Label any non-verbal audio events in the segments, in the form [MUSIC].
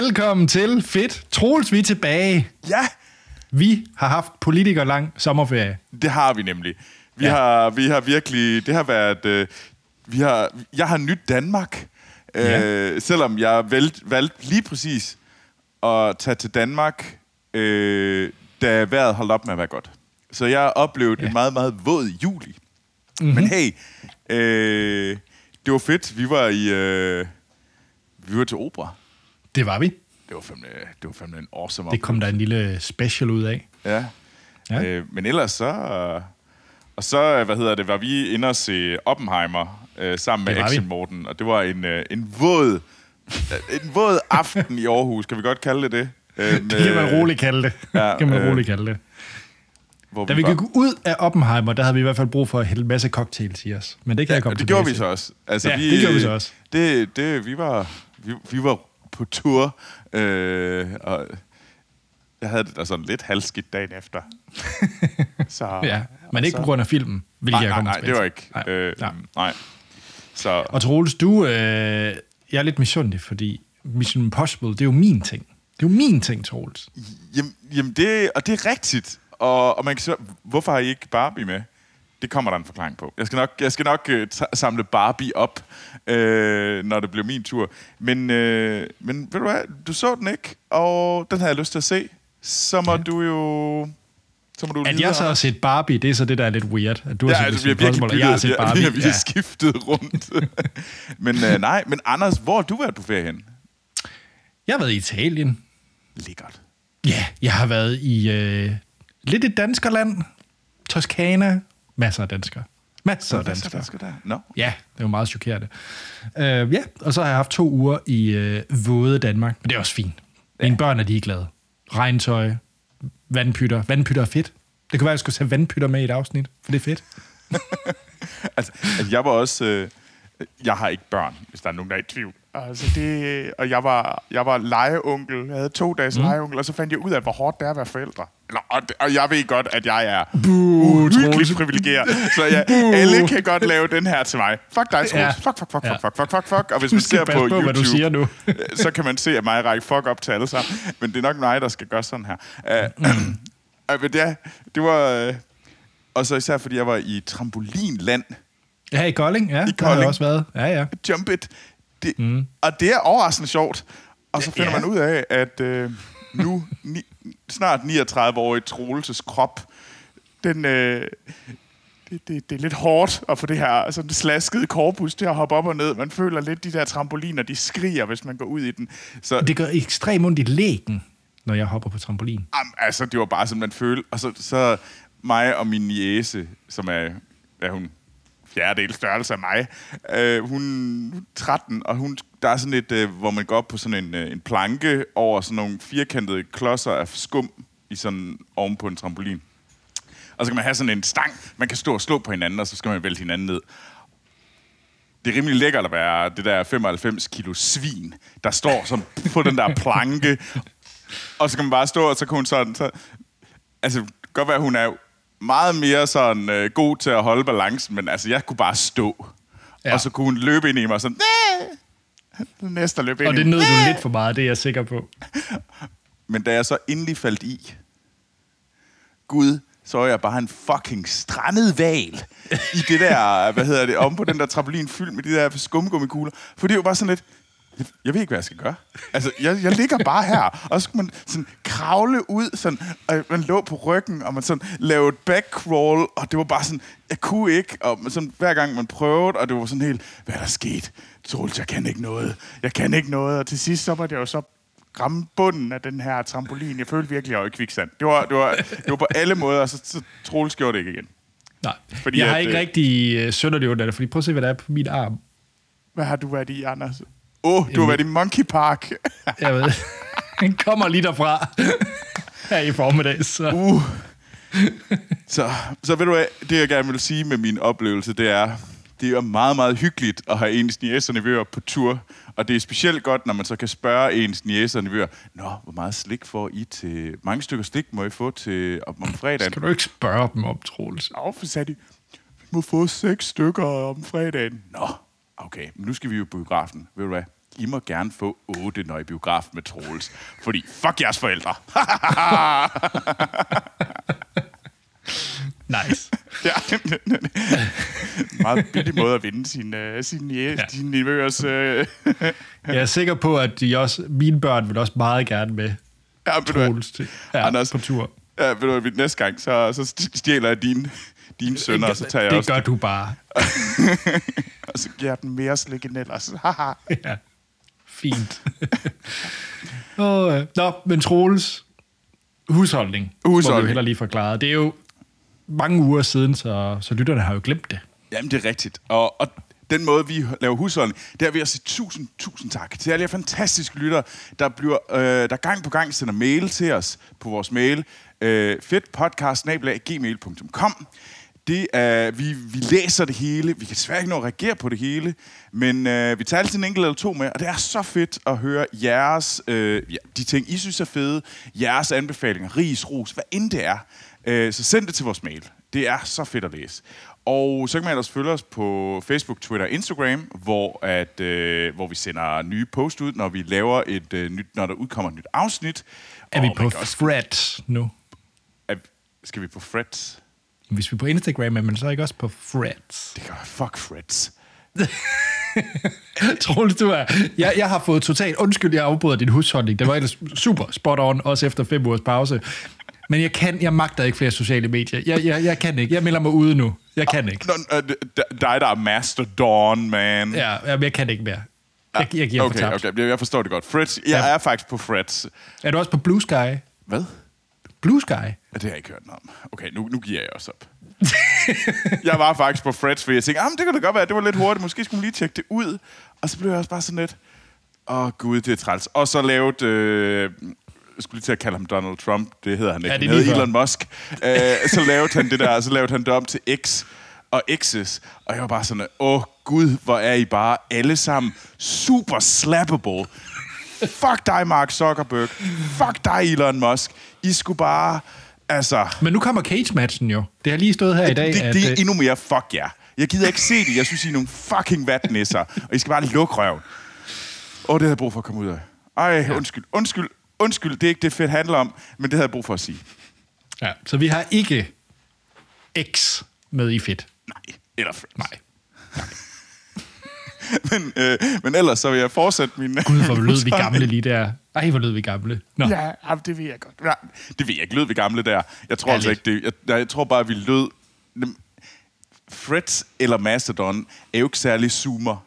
Velkommen til Fedt. Troels, vi er tilbage. Ja, Vi har haft politiker lang sommerferie. det har vi nemlig. Vi, Ja. har, vi har virkelig... Det har været... Øh, vi har, jeg har nyt Danmark. Ja. Øh, selvom jeg valgte valgt lige præcis at tage til Danmark, øh, da vejret holdt op med at være godt. Så jeg har oplevet Ja. en meget, meget våd juli. Mhm. Mm-hmm. Men hey, øh, det var fedt. Vi var i... Øh, vi var til opera. Det var vi. Det var fandme, det var fandme en awesome Det kom der en lille special ud af. Ja. Ja. Øh, men ellers så... Og så, hvad hedder det, var vi inde og se Oppenheimer øh, sammen med. Action Morten, og det var en, øh, en våd en våd aften i Aarhus, kan vi godt kalde det det? Øh, [LAUGHS] Det kan man roligt kalde det. Ja, kan man øh, roligt kalde det. Hvor Da vi gik ud af Oppenheimer, der havde vi i hvert fald brug for at hælde en masse cocktails i os. Men det kan Ja, jeg komme det gjorde vi så også. Altså, Ja, vi, det gjorde vi så også. Det, det, vi, var, vi, vi var på tur, øh, og jeg havde det da sådan lidt halvskidt dagen efter. [LAUGHS] så, Ja, men ikke så- på grund af filmen, hvilket Nej, jeg nej, kommer nej, tilbage det var ikke. Nej. Øh, nej. nej. Så, Og Troels, du, øh, jeg er lidt misundelig, fordi Mission Impossible, det er jo min ting. Det er jo min ting, Troels. Jamen, jamen det, og det er rigtigt. Og, og man kan sige, hvorfor har I ikke Barbie med? Det kommer der en forklaring på. Jeg skal nok, jeg skal nok uh, samle Barbie op, øh, når det bliver min tur. Men, øh, men ved du hvad, du så den ikke, og den havde jeg lyst til at se. Så må Ja. du jo... Så må du At jeg så har set Barbie, det er så det, der er lidt weird. At du har Ja, set altså, vi har virkelig og jeg har set byttet, ja, Barbie. vi har virkelig Ja. skiftet rundt. [LAUGHS] men øh, nej, men Anders, hvor har du været på ferie hen? Jeg har været i Italien. Lækkert. Ja, jeg har været i øh, lidt et danskerland. Toskana. Masser af danskere. Masser af så danskere. der? Nå. Ja, det var meget chokerende. Uh, ja, og så har jeg haft to uger i uh, våde Danmark. Men det er også fint. Mine børn er ligeglade. Regntøj, vandpytter. Vandpytter er fedt. Det kunne være, at jeg skulle tage vandpytter med i et afsnit, for det er fedt. [LAUGHS] Altså, altså, jeg var også... Øh, jeg har ikke børn, hvis der er nogen, der er i tvivl. Altså det, og jeg var, jeg var legeonkel. Jeg havde to dages mm. legeonkel, og så fandt jeg ud af, hvor hårdt det er at være forældre. Eller, og, og jeg ved godt, at jeg er uhyggeligt privilegeret. Så [LAUGHS] ja, alle kan godt lave den her til mig. Fuck dig, Troels. Ja. Fuck, fuck, fuck, Ja. fuck, fuck, fuck, fuck, fuck. Og hvis man ser på, på, hvad du YouTube, siger nu. så kan man se, at mig række fuck op til alle sammen. Men det er nok mig, der skal gøre sådan her. Uh, uh, [CLEARS THROAT] men det, det var... Uh, og så især, fordi jeg var i trampolinland. Ja, i Kolding, ja. I Der har jeg Kolding. også været. Ja, ja. Jump it. Det, mm. Og det er overraskende sjovt. Og så finder Ja. man ud af, at øh, nu, ni, snart 39-årig Troelses krop, den, øh, det, det, det er lidt hårdt at få det her sådan slaskede korpus til at hoppe op og ned. Man føler lidt, de der trampoliner, de skriger, hvis man går ud i den. Så Det gør ekstremt ondt i lægen, når jeg hopper på trampolin. Am, altså, det var bare sådan, man følte. Og så, så mig og min niece, som er, er hun fjerdedel størrelse af mig, øh, hun er 13, og hun, der er sådan et, øh, hvor man går op på sådan en, øh, en planke over sådan nogle firkantede klodser af skum i sådan oven på en trampolin. Og så kan man have sådan en stang, man kan stå og slå på hinanden, og så skal man vælte hinanden ned. Det er rimelig lækkert at være det der 95 kilo svin, der står som på den der planke, og så kan man bare stå, og så kan hun sådan... Så, altså, det kan godt være, hun er meget mere sådan øh, god til at holde balancen, men altså, jeg kunne bare stå. Ja. Og så kunne hun løbe ind i mig sådan... "Næh!" Næste løb ind Og det nød du lidt for meget, det er jeg sikker på. [LAUGHS] Men da jeg så endelig faldt i, Gud, så var jeg bare en fucking strandet val i det der, hvad hedder det, om på den der trampolin fyldt med de der skumgummikugler. For det var bare sådan lidt, jeg, ved ikke, hvad jeg skal gøre. Altså, jeg, jeg ligger bare her, og så skulle man sådan kravle ud, sådan, og man lå på ryggen, og man sådan lavede et backcrawl, og det var bare sådan, jeg kunne ikke, og sådan, hver gang man prøvede, og det var sådan helt, hvad er der sket? Troels, jeg kan ikke noget. Jeg kan ikke noget, og til sidst, så var det jo så ramme bunden af den her trampolin. Jeg følte virkelig, at jeg var i kviksand. Det var, det var, det var på alle måder, så, så Troels gjorde det ikke igen. Nej, Fordi jeg har at, ikke øh, rigtig sønderligt ondt af det, fordi prøv at se, hvad der er på min arm. Hvad har du været i, Anders? Åh, oh, du har været i Monkey Park. [LAUGHS] Jeg ved, den kommer lige derfra [LAUGHS] her i formiddag. Så. uh. så, så ved du hvad, det jeg gerne vil sige med min oplevelse, det er, det er meget, meget hyggeligt at have ens niæser og nevøer på tur. Og det er specielt godt, når man så kan spørge ens niæser og nevøer, Nå, hvor meget slik får I til... Mange stykker slik må I få til om, om fredagen. Skal du ikke spørge dem om, Troels? Nå, for sagde de, vi må få seks stykker om fredagen. Nå, okay, men nu skal vi jo i biografen. Ved du hvad? I må gerne få 8, når I er biograf med Troels. Fordi fuck jeres forældre. [LAUGHS] Nice. ja. [LAUGHS] Meget billig måde at vinde sin, uh, sin, ja. Ja. sin nevøers... Uh, Jeg er sikker på, at de også, mine børn vil også meget gerne med ja? Troels til, ja, Anders. på tur. Ja, ved du næste gang, så, så stjæler jeg dine, dine sønner, og så tager jeg det også gør du bare. [LAUGHS] og så giver jeg den mere slik end ellers. [LAUGHS] Haha. ja. Fint. [LAUGHS] oh, øh. Nå, men Troels husholdning, vi Husholdning. jo heller lige forklare. Det er jo mange uger siden, så, så lytterne har jo glemt det. Jamen, det er rigtigt. Og, og den måde, vi laver husholdning, det er ved at sige tusind, tusind tak til alle jer fantastiske lyttere, der, bliver, øh, der gang på gang sender mail til os på vores mail. Øh, fedtpodcast.gmail.com det er, vi, vi læser det hele. Vi kan desværre ikke nå at reagere på det hele, men øh, vi tager altid en enkelt eller to med, og det er så fedt at høre jeres, øh, ja, de ting, I synes er fede, jeres anbefalinger, ris, ros, hvad end det er. Øh, så send det til vores mail. Det er så fedt at læse. Og så kan man ellers følge os på Facebook, Twitter og Instagram, hvor, at, øh, hvor vi sender nye post ud, når vi laver et øh, nyt, når der udkommer et nyt afsnit. Er vi Og på man kan også- Threads nu? er, skal vi på Freds? Hvis vi er på Instagram, er man så ikke også på Threads? Det kan fuck Freds. [LAUGHS] Troels, du er... Jeg, jeg har fået totalt... Undskyld, jeg afbryder din husholdning. Det var ellers super spot on, også efter fem ugers pause. Men jeg kan, jeg magter ikke flere sociale medier. Jeg, jeg, jeg kan ikke. Jeg melder mig ude nu. Jeg kan ikke. Nå, øh, dig, der er Master Dawn, man. Ja, jeg kan ikke mere. Jeg, jeg giver okay, for tabt. okay, jeg- forstår det godt. Freds, jeg Ja. er faktisk på Freds. Er du også på Blue Sky? Hvad? Blue Sky? Ja, det har jeg ikke hørt noget om. Okay, nu, nu giver jeg også op. [LAUGHS] jeg var faktisk på Freds, fordi jeg tænkte, ah, det kunne da godt være, det var lidt hurtigt. Måske skulle man lige tjekke det ud. Og så blev jeg også bare sådan lidt, åh oh, gud, det er træls. Og så lavet, øh, jeg skulle lige til at kalde ham Donald Trump, det hedder han ikke. Ja, det han hedder. Elon Musk. øh, så lavede han det der, så lavede han det om til X og X's. Og jeg var bare sådan, åh oh, gud, hvor er I bare alle sammen super slappable. Fuck dig, Mark Zuckerberg. Fuck dig, Elon Musk. I skulle bare, altså... Men nu kommer cage-matchen jo. Det har lige stået her i dag, Det, at... det er øh, endnu mere fuck jer. Jeg gider ikke se det. Jeg synes, I er nogle fucking vatnæsser. Og I skal bare lukke røven. Åh, det havde jeg brug for at komme ud af. Ej, undskyld. Undskyld. Undskyld, det er ikke det fedt handler om, men det havde jeg brug for at sige. Ja, så vi har ikke X med i fedt. Nej. Eller friends. Nej. [LAUGHS] Men, øh, men ellers så vil jeg fortsætte min... Gud, hvor [LAUGHS] lød vi gamle lige der. Ej, hvor lød vi gamle. Nå. Ja, det ved jeg godt. Ja, det ved jeg ikke. Lød vi gamle der? Jeg tror altså ikke det. Jeg, jeg tror bare, at vi lød... Freds eller Mastodon er jo ikke særlig zoomer.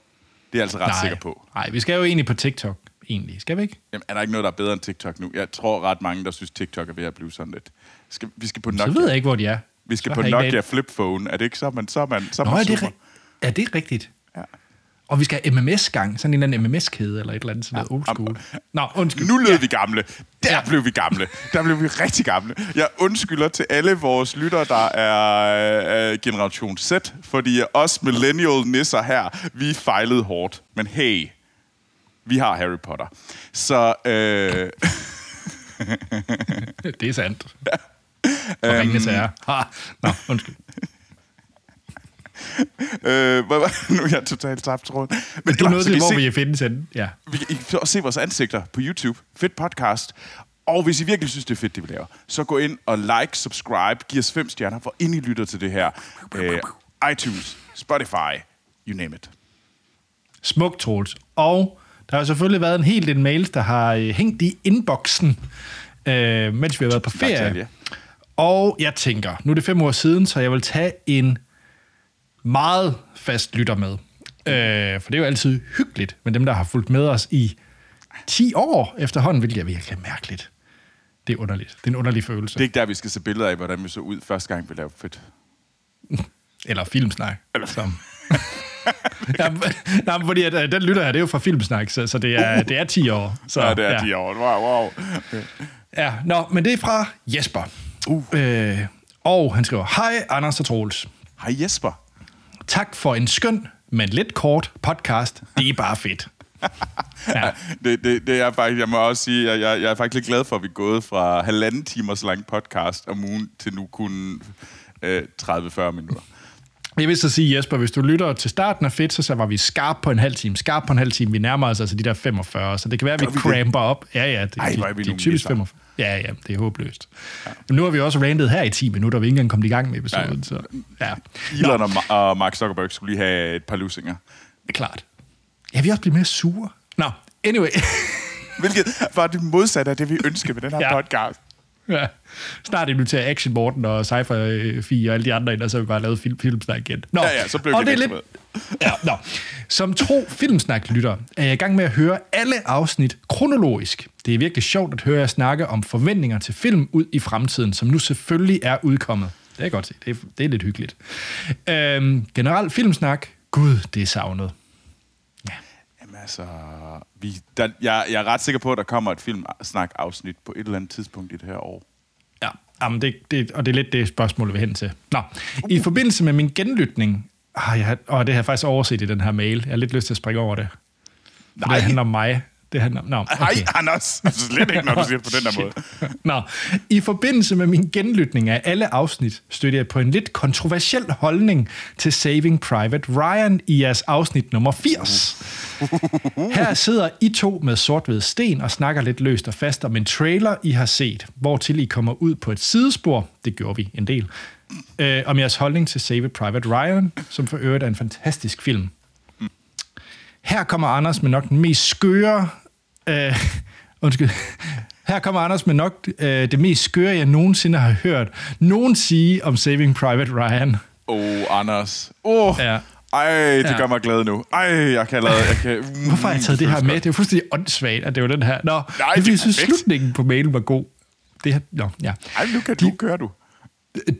Det er jeg altså ret Nej. sikker på. Nej, vi skal jo egentlig på TikTok, egentlig. Skal vi ikke? Jamen, er der ikke noget, der er bedre end TikTok nu? Jeg tror ret mange, der synes, TikTok er ved at blive sådan lidt. Skal, vi skal på Så Nokia. ved jeg ikke, hvor de er. Vi skal Så på Nokia flip phone. Er det ikke så, man, så er man, så Nå, man er det, super? er det rigtigt? Ja. Og vi skal have MMS-gang, sådan en eller anden MMS-kæde eller et eller andet, sådan noget old school. Nå, undskyld. Nu lød Ja. vi gamle. Der blev vi gamle. Der blev vi rigtig gamle. Jeg undskylder til alle vores lyttere, der er øh, generation Z, fordi os millennial nisser her, vi fejlede hårdt. Men hey, vi har Harry Potter. Så øh, [LAUGHS] Det er sandt. Og ringene til jer. Ha. Nå, undskyld. Øh, [LAUGHS] nu er jeg totalt tabt tråden. Men Du nåede til, hvor se- vi findes henne. Ja. Vi kan I kan også se vores ansigter på YouTube. Fedt podcast. Og hvis I virkelig synes, det er fedt, det vi laver, så gå ind og like, subscribe, giv os fem stjerner, hvor ind I lytter til det her. Øh, iTunes, Spotify, you name it. Smukt, Troels. Og der har selvfølgelig været en hel del mails, der har øh, hængt i inboxen, øh, mens vi har været på ferie. Og jeg tænker, nu er det fem år siden, så jeg vil tage en meget fast lytter med. Øh, for det er jo altid hyggeligt med dem, der har fulgt med os i 10 år efterhånden, hvilket er virkelig mærkeligt. Det er underligt. Det er en underlig følelse. Det er ikke der, vi skal se billeder af, hvordan vi så ud første gang, vi lavede fedt. [LAUGHS] Eller filmsnak. Eller som. [LAUGHS] Jamen, nej, fordi at, øh, den lytter her, det er jo fra filmsnak, så, så det, er, det er 10 år. Så, Ja, det er ja. de år. Wow, wow. Okay. Ja, nå, men det er fra Jesper. Uh. Øh, og han skriver, Hej Anders og Troels. Hej Jesper. Tak for en skøn, men lidt kort podcast. Det er bare fedt. [LAUGHS] Ja. Det, det, det er faktisk, jeg må også sige, jeg, jeg, jeg er faktisk lidt glad for, at vi er gået fra halvanden timers lang podcast om ugen til nu kun øh, 30-40 minutter. Jeg vil så sige, Jesper, hvis du lytter til starten af Fedt, så, så var vi skarp på en halv time. Skarp på en halv time. Vi nærmer os altså de der 45, så det kan være, at vi, vi det? cramper op. Ja, ja, det, Ej, de, er vi de, nogle typisk nisser. 45. Ja, ja, det er håbløst. Ja. Men nu har vi også randet her i 10 minutter, og vi er ikke engang kommet i gang med episoden. Så, ja, Elon og, Ma- og Mark Zuckerberg skulle lige have et par lusinger. det er klart. Ja, vi er også blevet mere sure. Nå, anyway. Hvilket var det modsatte af det, vi ønskede med den her Ja. ja. podcast. [LAUGHS] ja. Snart inviterer Action Morten og Cypher 4 og alle de andre ind, og så har vi bare lavet film, filmsnak igen. Nå, Ja, ja, så blev og det er lidt lidt, [LAUGHS] ja, nå. Som tro filmsnak-lytter er jeg i gang med at høre alle afsnit kronologisk. Det er virkelig sjovt at høre jer snakke om forventninger til film ud i fremtiden, som nu selvfølgelig er udkommet. Det kan jeg godt se. Det er, det er lidt hyggeligt. Øhm, generelt filmsnak. Gud, det er savnet. Altså, vi, der, jeg, jeg er ret sikker på, at der kommer et filmsnak-afsnit på et eller andet tidspunkt i det her år. Ja, jamen det, det, og det er lidt det spørgsmål, vi hen til. Nå, i forbindelse med min genlytning, ah, jeg, og det har jeg faktisk overset i den her mail. Jeg har lidt lyst til at springe over det. For Nej. Det handler om mig. Det handler, no, Okay. Hej, Anders. [LAUGHS] Slet ikke, når du siger det på den der måde. Nå, i forbindelse med min genlytning af alle afsnit, støtter jeg på en lidt kontroversiel holdning til Saving Private Ryan i jeres afsnit nummer 80. [LAUGHS] Her sidder I to med sort sten og snakker lidt løst og fast om en trailer, I har set, hvortil I kommer ud på et sidespor, det gjorde vi en del, øh, om jeres holdning til Saving Private Ryan, som for øvrigt er en fantastisk film. Her kommer Anders med nok den mest skøre... Øh, [LAUGHS] undskyld. Her kommer Anders med nok øh, det mest skøre, jeg nogensinde har hørt nogen sige om Saving Private Ryan. Åh, oh, Anders. Åh, oh, Ja. ej, det Ja. gør mig glad nu. Ej, jeg kan lade... Jeg kan, mm, [LAUGHS] Hvorfor har jeg taget det her med? Det er jo fuldstændig åndssvagt, at det var den her. Nå, Nej, det det jeg synes, perfekt. slutningen på mailen var god. Det her, nå, ja. Ej, nu kan du, kører du.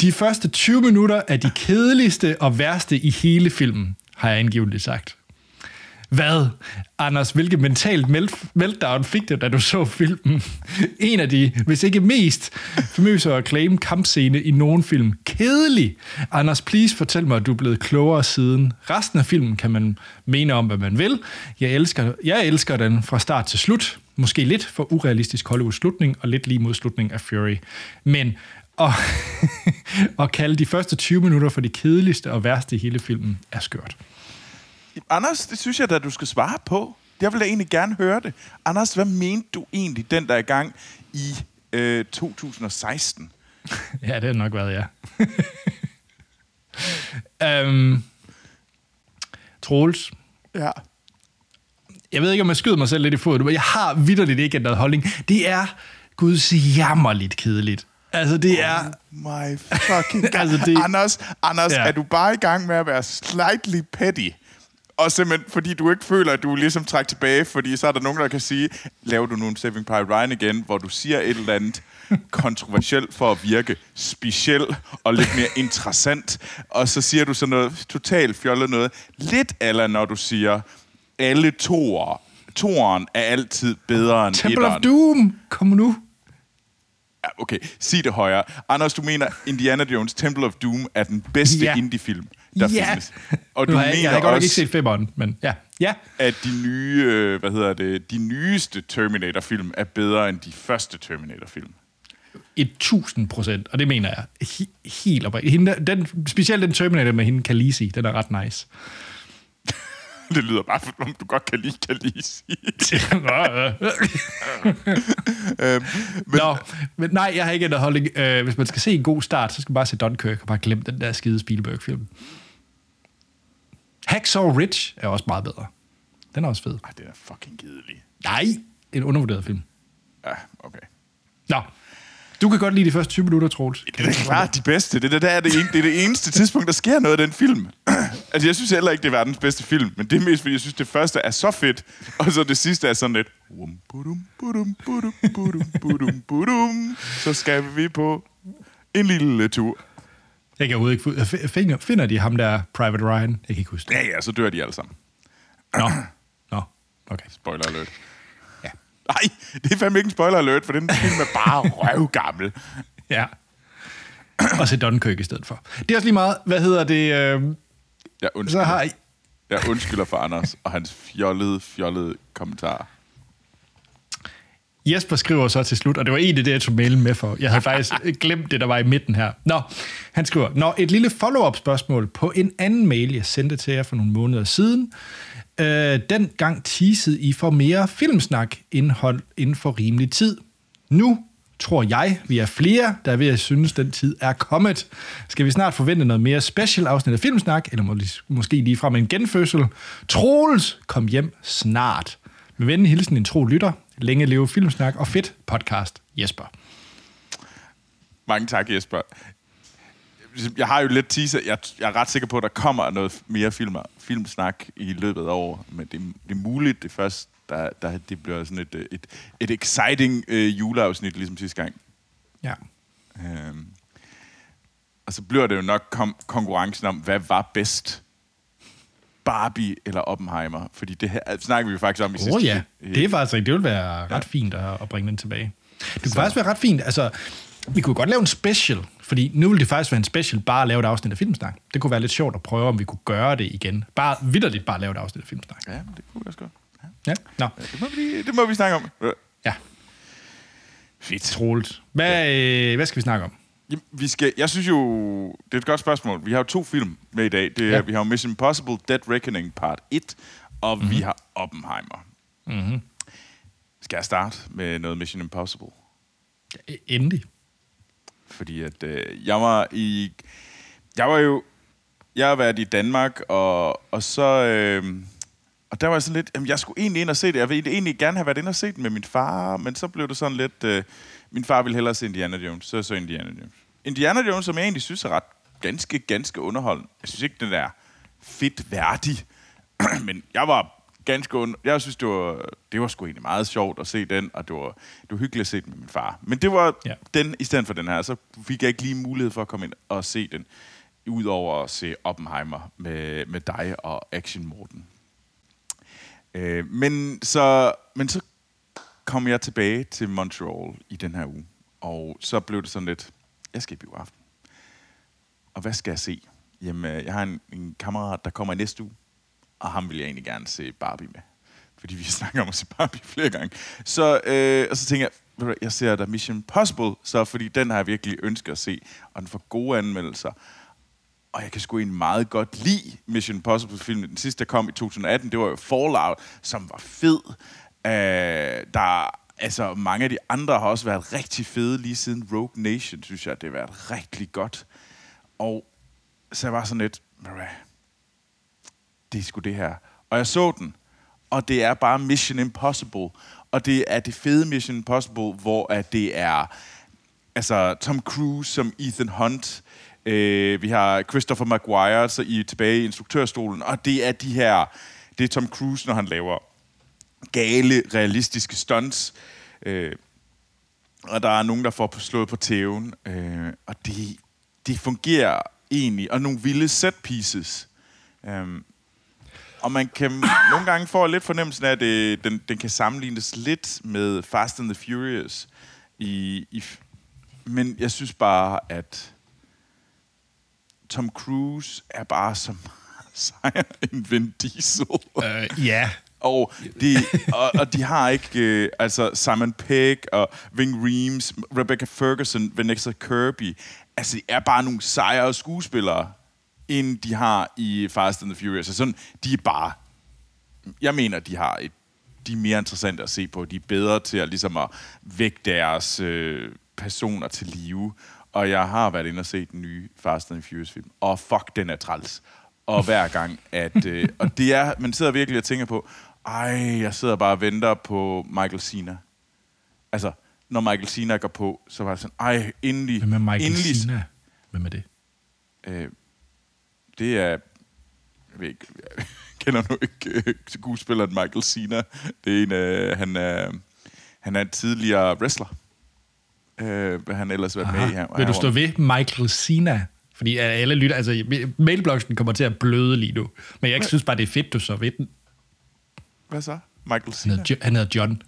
De første 20 minutter er de kedeligste og værste i hele filmen, har jeg angiveligt sagt. Hvad? Anders, hvilket mentalt melt- meltdown fik du, da du så filmen? [LAUGHS] En af de, hvis ikke mest, famøse og claim kampscene i nogen film. Kedelig! Anders, please fortæl mig, at du er blevet klogere siden. Resten af filmen kan man mene om, hvad man vil. Jeg elsker, jeg elsker den fra start til slut. Måske lidt for urealistisk Hollywood-slutning, og lidt lige mod slutningen af Fury. Men at, [LAUGHS] at kalde de første 20 minutter for de kedeligste og værste i hele filmen, er skørt. Anders, det synes jeg da, du skal svare på. Jeg vil da egentlig gerne høre det. Anders, hvad mente du egentlig den der er i gang i øh, 2016? [LAUGHS] Ja, det har nok været, ja. um, [LAUGHS] Troels, Ja. jeg ved ikke, om jeg skyder mig selv lidt i foden, men jeg har vidderligt ikke ændret holdning. Det er guds jammerligt kedeligt. Altså, det er... My fucking [LAUGHS] God. Altså, det-. Anders, Anders ja. er du bare i gang med at være slightly petty? Og simpelthen, fordi du ikke føler, at du er ligesom trækker tilbage, fordi så er der nogen, der kan sige, laver du nu en Saving Private Ryan igen, hvor du siger et eller andet kontroversielt for at virke speciel og lidt mere interessant, og så siger du sådan noget totalt fjollet noget. Lidt eller når du siger, alle toer, toeren er altid bedre end Temple of etteren. Doom, kom nu. Ja, Okay, sig det højere. Anders, du mener, Indiana Jones Temple of Doom er den bedste ja. indie-film, der ja. findes. Og du har jeg, jeg mener har godt nok ikke også, set femmeren, men ja. Ja, at de nye, øh, hvad hedder det, de nyeste Terminator-film er bedre end de første Terminator-film. et tusind procent, og det mener jeg he- helt oprigtigt. Den, specielt den Terminator med hende, Khaleesi, den er ret nice. [LAUGHS] Det lyder bare, som om du godt kan lide Khaleesi. [LAUGHS] øhm, men, Nå, men nej, jeg har ikke ændret holdning. Øh, hvis man skal se en god start, så skal man bare se Dunkirk og bare glemme den der skide Spielberg-film. Hacksaw Ridge er også meget bedre. Den er også fed. Ej, det er fucking kedelig. Nej, en undervurderet film. Ja, okay. Nå, du kan godt lide de første 20 minutter, Troels. Det er klart de bedste. Det, er det, der er det, en, det er det eneste tidspunkt, der sker noget i den film. [CLEARS THROAT] altså, jeg synes heller ikke, det er verdens bedste film, men det er mest, fordi jeg synes, det første er så fedt, og så det sidste er sådan lidt... Så skal vi på en lille tur. Jeg kan ikke Finder, finder de ham der, Private Ryan? Jeg kan ikke huske det. Ja, ja, så dør de alle sammen. Nå, Nå. okay. Spoiler alert. Ja. Nej, det er fandme ikke en spoiler alert, for den film er bare [LAUGHS] røvgammel. Ja. Og se Dunkirk i stedet for. Det er også lige meget, hvad hedder det... Øh, Jeg så undskylder, har I... jeg undskylder for Anders og hans fjollede, fjollede kommentarer. Jesper skriver så til slut, og det var egentlig det, jeg tog mailen med for. Jeg havde faktisk [LAUGHS] glemt det, der var i midten her. Nå, Han skriver, når et lille follow-up spørgsmål på en anden mail, jeg sendte til jer for nogle måneder siden. Øh, den gang teasede I for mere filmsnak indhold inden for rimelig tid. Nu tror jeg, vi er flere, der er ved at synes, den tid er kommet. Skal vi snart forvente noget mere special afsnit af Filmsnak, eller må, måske lige frem en genfødsel? Troels, kom hjem snart. Med venlig hilsen en tro lytter. Længe leve Filmsnak og fedt podcast, Jesper. Mange tak, Jesper. Jeg har jo lidt teaser. Jeg, jeg er ret sikker på, at der kommer noget mere film, filmsnak i løbet af året. Men det, det er muligt, det først der, der, det bliver sådan et, et, et exciting øh, juleafsnit, ligesom sidste gang. Ja. Øhm, og så bliver det jo nok kom- konkurrencen om, hvad var bedst? Barbie eller Oppenheimer? Fordi det her snakker vi jo faktisk om i sidste oh, ja, det er faktisk det vil være ret ja. fint at, at bringe den tilbage. Det kunne så. faktisk være ret fint, altså vi kunne godt lave en special, fordi nu ville det faktisk være en special bare at lave et afsnit af Filmsnak. Det kunne være lidt sjovt at prøve, om vi kunne gøre det igen. Bare vidderligt bare lave et afsnit af Filmsnak. Ja, det kunne vi også godt. Ja, Nå. Det, må vi, det må vi snakke om. Ja. Fedt. Troligt. Hvad, øh, hvad skal vi snakke om? Jamen, vi skal, jeg synes jo, det er et godt spørgsmål. Vi har jo to film med i dag. Det er, ja. Vi har Mission Impossible Dead Reckoning Part 1, og mm-hmm. vi har Oppenheimer. Mm-hmm. Skal jeg starte med noget Mission Impossible? Ja, endelig. Fordi at øh, jeg var i... Jeg var jo... Jeg har været i Danmark, og, og så... Øh, og der var jeg sådan lidt, jamen jeg skulle egentlig ind og se det. Jeg ville egentlig gerne have været ind og set det med min far, men så blev det sådan lidt, øh, min far ville hellere se Indiana Jones, så så Indiana Jones. Indiana Jones, som jeg egentlig synes er ret ganske, ganske underholdende. Jeg synes ikke, den er fedt værdig, [CLEARS THROAT] men jeg var ganske und- Jeg synes, det var, det var sgu egentlig meget sjovt at se den, og det var, det var hyggeligt at se den med min far. Men det var ja. den i stedet for den her, så fik jeg ikke lige mulighed for at komme ind og se den, udover at se Oppenheimer med, med dig og Action Morten. Øh, men, så, men så kom jeg tilbage til Montreal i den her uge, og så blev det sådan lidt, jeg skal i biografen. Og hvad skal jeg se? Jamen, øh, jeg har en, en kammerat, der kommer i næste uge, og ham vil jeg egentlig gerne se Barbie med. Fordi vi [LAUGHS] snakker om at se Barbie flere gange. Så, øh, og så tænker jeg, jeg ser der Mission Possible, så fordi den har jeg virkelig ønsket at se, og den får gode anmeldelser. Og jeg kan sgu egentlig meget godt lide Mission Possible-filmen. Den sidste, der kom i 2018, det var jo Fallout, som var fed. Øh, der altså, mange af de andre har også været rigtig fede lige siden Rogue Nation, synes jeg, det har været rigtig godt. Og så jeg var sådan lidt, det er sgu det her. Og jeg så den, og det er bare Mission Impossible. Og det er det fede Mission Impossible, hvor at det er altså Tom Cruise som Ethan Hunt, Øh, vi har Christopher Maguire så i, tilbage i instruktørstolen, og det er de her... Det er Tom Cruise, når han laver gale, realistiske stunts. Øh, og der er nogen, der får slået på tæven. Øh, og det, det fungerer egentlig. Og nogle vilde set pieces. Øh, og man kan [COUGHS] nogle gange få lidt fornemmelsen af, at det, den, den kan sammenlignes lidt med Fast and the Furious. I, i, men jeg synes bare, at Tom Cruise er bare så [LAUGHS] sejere end Vin Diesel. Uh, ja. Og de, og, og de har ikke, øh, altså Simon Pegg og Ving Reeves, Rebecca Ferguson, Vanessa Kirby, altså de er bare nogle sejere skuespillere, end de har i Fast and the Furious. Så sådan, de er bare, jeg mener, de har et, de er mere interessante at se på. De er bedre til at, ligesom at vække deres øh, personer til live. Og jeg har været inde og set den nye Fast and Furious film. Og fuck, den er træls. Og hver gang, at... Øh, og det er... Man sidder virkelig og tænker på, ej, jeg sidder bare og venter på Michael Cena. Altså, når Michael Cena går på, så var det sådan, ej, endelig... Hvem er Michael endelig, Cena? Hvem er det? Øh, det er... Jeg ved ikke... Jeg kender nu ikke øh, skuespilleren Michael Cena. Det er en... Øh, han, er, han er en tidligere wrestler øh, hvad han ellers været med i her. Vil du stå ved Michael Cena? Fordi alle lytter, altså mailbloggen kommer til at bløde lige nu. Men jeg ikke synes bare, det er fedt, du så ved den. Hvad så? Michael Cena? Han hedder, han hedder John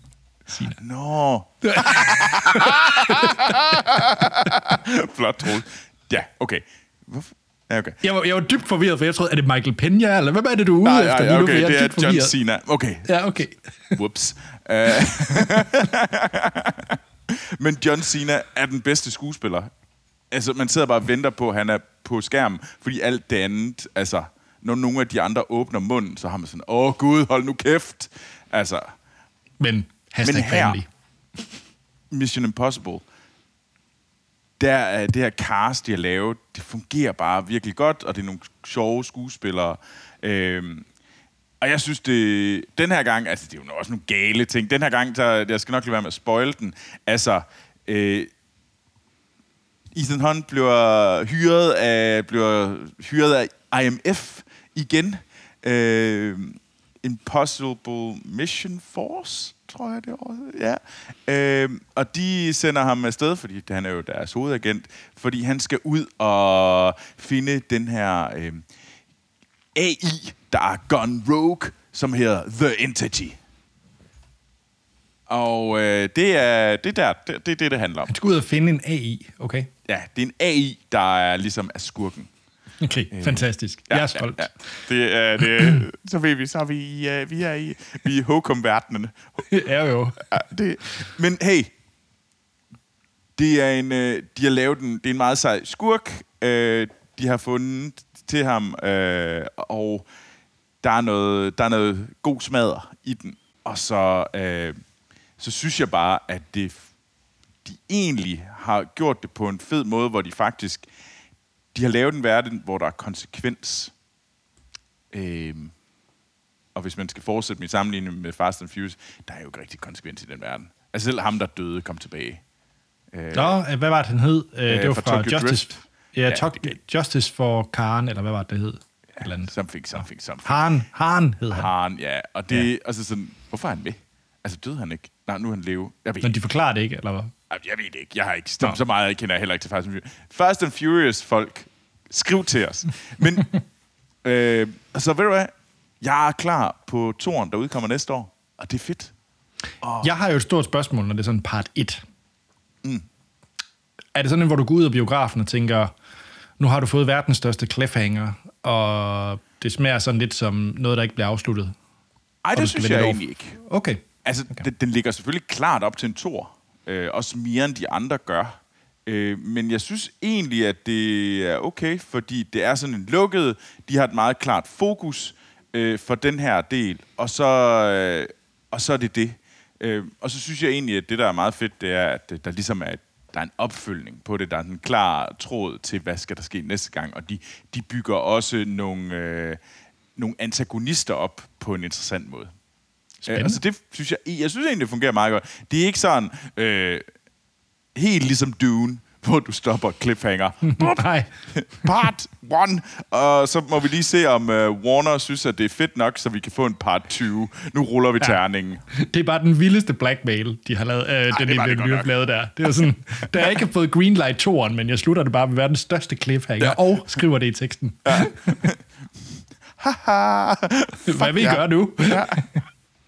Cena. Nå. [LAUGHS] Flot, Troel. Ja, okay. Hvorfor? Ja, okay. Jeg var, jeg var dybt forvirret, for jeg troede, er det Michael Peña, eller hvad er det, du er ude nej, efter? Nej, okay, nu, det er, John forvirret. Cena. Okay. Ja, okay. [LAUGHS] Whoops. Uh, [LAUGHS] Men John Cena er den bedste skuespiller altså, man sidder bare og venter på, at han er på skærmen, fordi alt det andet, altså, når nogle af de andre åbner munden, så har man sådan, åh gud, hold nu kæft. Altså, Men hashtag Men her- family. Mission Impossible, der er det her cast, de har lavet, det fungerer bare virkelig godt, og det er nogle sjove skuespillere. Øhm, og jeg synes, det, den her gang, altså det er jo også nogle gale ting, den her gang, der, jeg skal nok lade være med at spoil den, altså, øh, Ethan Hunt bliver hyret af, bliver hyret af IMF igen. Øh, Impossible Mission Force, tror jeg det også. Ja. Øh, og de sender ham afsted, fordi han er jo deres hovedagent, fordi han skal ud og finde den her øh, AI, der er gone rogue, som hedder The Entity. Og øh, det er det, der, det, det, det, det handler om. Han skal ud og finde en AI, okay? Ja, det er en AI, der er ligesom er skurken. Okay, fantastisk. Jeg er stolt. Ja, ja. Det er, det, [CLEARS THROAT] så ved vi, så er vi, ja, vi er i, vi er i Hokum-verdenen. [LAUGHS] Ja, jo. Ja, det, men hey, det er en, øh, de har lavet en, det er en meget sej skurk, øh, de har fundet til ham, øh, og der er, noget, der er noget god smadder i den. Og så, øh, så synes jeg bare, at det, de egentlig har gjort det på en fed måde, hvor de faktisk de har lavet en verden, hvor der er konsekvens. Øhm, og hvis man skal fortsætte min sammenligning med Fast and Furious, der er jo ikke rigtig konsekvens i den verden. Altså selv ham, der døde, kom tilbage. Øh, Nå, øh, hvad var det, han hed? Øh, det var fra Tokyo Justice. Drift. Ja, Ja, Tok- Justice for Karen, eller hvad var det, det hed? Et eller andet. something, something, something. Haren, Haren hed han. Han, ja. Og det, ja. altså sådan, hvorfor er han med? Altså døde han ikke? Nej, nu er han leve. Jeg ved, Men de forklarer det ikke, eller hvad? Jeg ved det ikke. Jeg har ikke så, så meget, jeg kender heller ikke til Fast and Furious. Fast and Furious folk, skriv til os. Men, [LAUGHS] øh, så ved du hvad? Jeg er klar på toren, der udkommer næste år. Og det er fedt. Jeg har jo et stort spørgsmål, når det er sådan part 1. Mm. Er det sådan, hvor du går ud af biografen og tænker, nu har du fået verdens største cliffhanger, og det smager sådan lidt som noget, der ikke bliver afsluttet? Ej, du det synes jeg egentlig ikke. Okay. Altså, okay. den, den ligger selvfølgelig klart op til en tor. Øh, også mere end de andre gør. Øh, men jeg synes egentlig, at det er okay, fordi det er sådan en lukket. De har et meget klart fokus øh, for den her del. Og så, øh, og så er det det. Øh, og så synes jeg egentlig, at det, der er meget fedt, det er, at der ligesom er et der er en opfølgning på det. Der er en klar tråd til, hvad skal der ske næste gang. Og de, de bygger også nogle, øh, nogle antagonister op på en interessant måde. Spændende. Øh, altså det synes jeg, jeg synes egentlig, det fungerer meget godt. Det er ikke sådan øh, helt ligesom Dune, [LAUGHS] hvor du stopper cliffhanger. [LAUGHS] Nej. part 1. Og så må vi lige se, om øh, Warner synes, at det er fedt nok, så vi kan få en part 20. Nu ruller vi terningen. Det er bare den vildeste blackmail, de har lavet, øh, den, det den, vi har lavet der. Det er sådan, [LAUGHS] der er ikke fået greenlight toren, men jeg slutter det bare med verdens største cliffhanger, ja. og skriver det i teksten. Ja. Hvad vil I ja. gøre nu? Ja.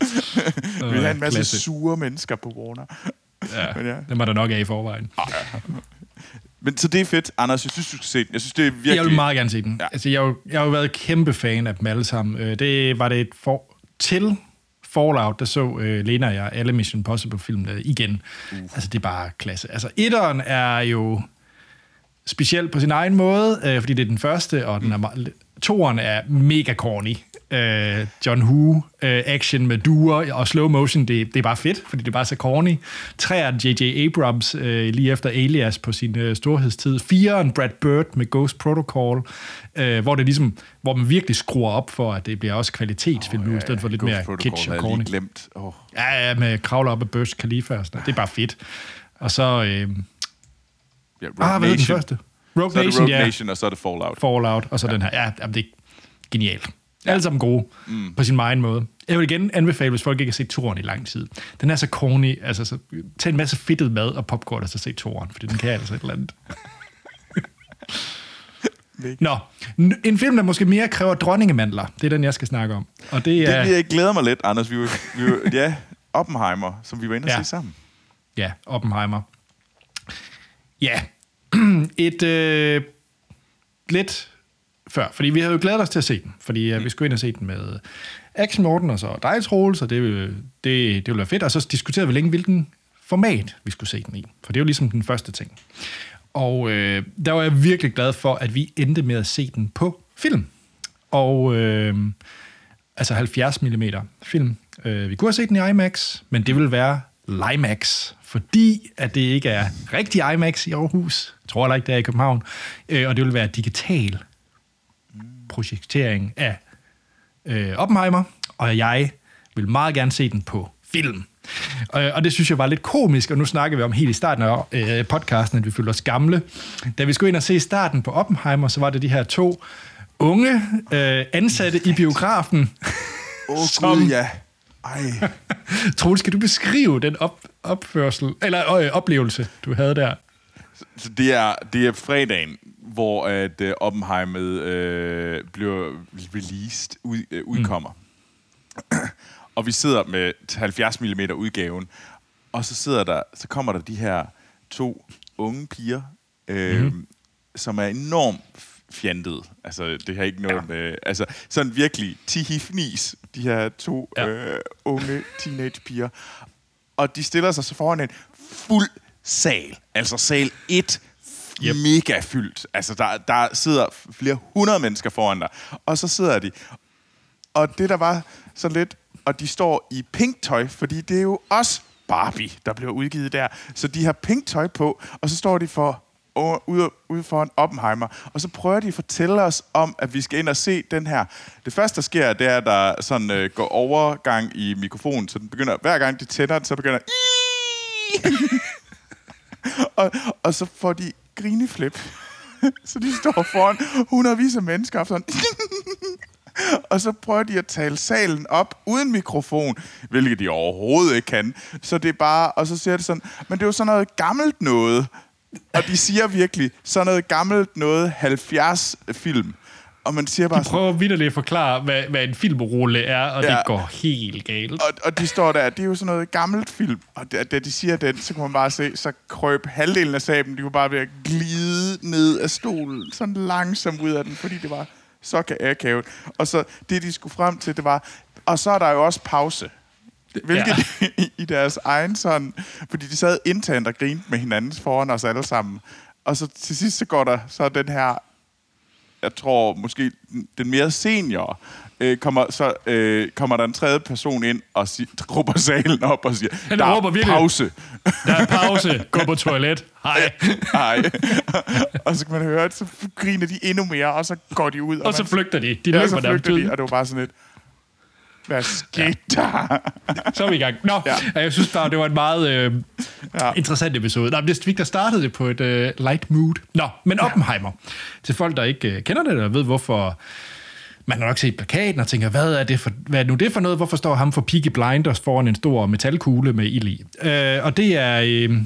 [LAUGHS] Vi har en masse Klasse. sure mennesker på Warner. Ja, Men ja. det var der nok af i forvejen. Men så det er fedt, Anders. Jeg synes, du skal se den. Jeg synes, det er virkelig... Jeg vil meget gerne se den. Ja. Altså, jeg, har jo- jeg har jo været kæmpe fan af dem alle sammen. Øh, Det var det et for, til Fallout, der så øh, Lena og jeg alle Mission Impossible-film der igen. Uh. Altså, det er bare klasse. Altså, etteren er jo speciel på sin egen måde, øh, fordi det er den første, og den er meget, toeren er mega corny. Øh, John Woo øh, action med duer og slow motion, det, det er bare fedt, fordi det er bare så corny. Treeren J.J. Abrams øh, lige efter Alias på sin øh, storhedstid. Fireren Brad Bird med Ghost Protocol, øh, hvor det ligesom, hvor man virkelig skruer op for, at det bliver også kvalitetsfilm nu, i stedet for lidt Ghost mere Protocol kitsch og corny. glemt. Oh. Ja, ja, med kravler op af Burj Khalifa og sådan noget. Det er bare fedt. Og så... Øh, Ja, ah, hvad er den første? Rogue Så er det Nation, Rogue ja. Nation, og så er det Fallout. Fallout, og så ja. den her. Ja, jamen, det er genialt. Ja. Alle sammen gode mm. på sin egen måde. Jeg vil igen anbefale, hvis folk ikke har set turen i lang tid. Den er så corny. Altså, så, tag en masse fedtet mad og popcorn, og så se turen, fordi den kan altså et eller andet. Nå, en film, der måske mere kræver dronningemandler. Det er den, jeg skal snakke om. Og det er... Det, jeg glæder mig lidt, Anders. Vi var, vi var, ja, Oppenheimer, som vi var inde og Ja. se sammen. Ja, Oppenheimer. Ja, [CLEARS THROAT] et øh, lidt før, fordi vi havde jo glædet os til at se den, fordi øh, vi skulle ind og se den med Action Morten og så dig, Troels, så det, det, det ville være fedt, og så diskuterede vi længe, hvilken format vi skulle se den i, for det er jo ligesom den første ting. Og øh, der var jeg virkelig glad for, at vi endte med at se den på film. Og øh, altså 70 mm film. Øh, vi kunne have set den i IMAX, men det vil være LIMAX, fordi at det ikke er rigtig IMAX i Aarhus. Jeg tror heller ikke, det er i København. Øh, og det vil være digital projektering af øh, Oppenheimer, og jeg vil meget gerne se den på film. Øh, og det synes jeg var lidt komisk, og nu snakker vi om helt i starten af øh, podcasten, at vi følte os gamle. Da vi skulle ind og se starten på Oppenheimer, så var det de her to unge øh, ansatte i biografen. Oh, [LAUGHS] Gud, ja. Ej. [LAUGHS] Troels, skal du beskrive den op, opførsel, eller øh, oplevelse, du havde der? Så det er, det er fredagen, hvor at uh, Oppenheimer øh, bliver released, ud, øh, udkommer. Mm. og vi sidder med 70 mm udgaven, og så sidder der, så kommer der de her to unge piger, øh, mm-hmm. som er enormt fjantet. Altså, det har ikke noget ja. med... Altså, sådan virkelig tihifnis, de her to ja. øh, unge teenagepiger. Og de stiller sig så foran en fuld sal. Altså sal 1 yep. mega fyldt. Altså, der, der sidder flere hundrede mennesker foran dig. Og så sidder de. Og det, der var så lidt... Og de står i pink tøj, fordi det er jo også Barbie, der bliver udgivet der. Så de har pink tøj på, og så står de for ude, ude foran Oppenheimer, og så prøver de at fortælle os om, at vi skal ind og se den her. Det første, der sker, det er, at der sådan, øh, går overgang i mikrofonen, så den begynder, hver gang de tænder den, så begynder [LAUGHS] og, og så får de grineflip. [LAUGHS] så de står foran hundredvis af mennesker, og sådan [LAUGHS] og så prøver de at tale salen op uden mikrofon, hvilket de overhovedet ikke kan. Så det er bare, og så siger det sådan, men det er jo sådan noget gammelt noget. Og de siger virkelig sådan noget gammelt noget 70 film. Og man siger bare de prøver vidderligt at forklare, hvad, hvad en filmrulle er, og ja. det går helt galt. Og, og de står der, det er jo sådan noget gammelt film, og da, da de siger den, så kan man bare se, så krøb halvdelen af saben, de var bare ved at glide ned af stolen, sådan langsomt ud af den, fordi det var så akavet. Og så det, de skulle frem til, det var, og så er der jo også pause. Hvilket ja. [LAUGHS] i, i deres egen sådan... Fordi de sad internt og grinte med hinanden foran os alle sammen. Og så til sidst så går der så den her... Jeg tror måske den mere senior øh, kommer, så øh, kommer der en tredje person ind og sig, råber salen op og siger, Han der råber er virkelig, pause. Der er pause. Gå på toilet. Hej. [LAUGHS] Hej. og så kan man høre, at så griner de endnu mere, og så går de ud. Og, og så man, flygter de. De ja, løber så flygter de, og det var bare sådan et, hvad skete der? [LAUGHS] Så er vi i gang. Nå, ja. jeg synes bare, det var en meget øh, ja. interessant episode. Nej, det der startede det på et øh, light mood. Nå, men Oppenheimer. Ja. Til folk, der ikke øh, kender det, eller ved, hvorfor man har nok set plakaten og tænker, hvad er, det for, hvad er nu det for noget? Hvorfor står ham for Peaky Blinders foran en stor metalkugle med ild i? Øh, og det er øh,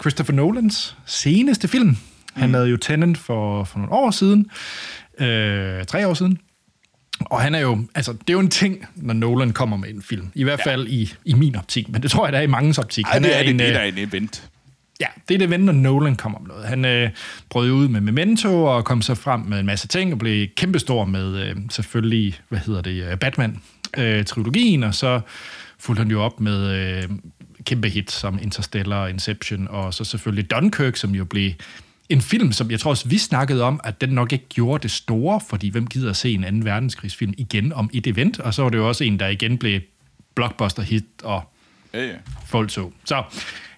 Christopher Nolans seneste film. Han mm. lavede jo Tenet for, for nogle år siden. Øh, tre år siden. Og han er jo, altså, det er jo en ting, når Nolan kommer med en film. I hvert fald ja. i, i min optik, men det tror jeg, der er i mangens optik. Ej, han det er, er en, det, det øh, er en event. Ja, det er det event, når Nolan kommer med noget. Han øh, brød ud med Memento og kom så frem med en masse ting og blev kæmpestor med øh, selvfølgelig, hvad hedder det, øh, Batman-trilogien, øh, og så fulgte han jo op med øh, kæmpe hits som Interstellar, Inception, og så selvfølgelig Dunkirk, som jo blev en film, som jeg tror også, vi snakkede om, at den nok ikke gjorde det store, fordi hvem gider at se en anden verdenskrigsfilm igen om et event, og så var det jo også en, der igen blev blockbuster hit, og ja, ja. folk så. Så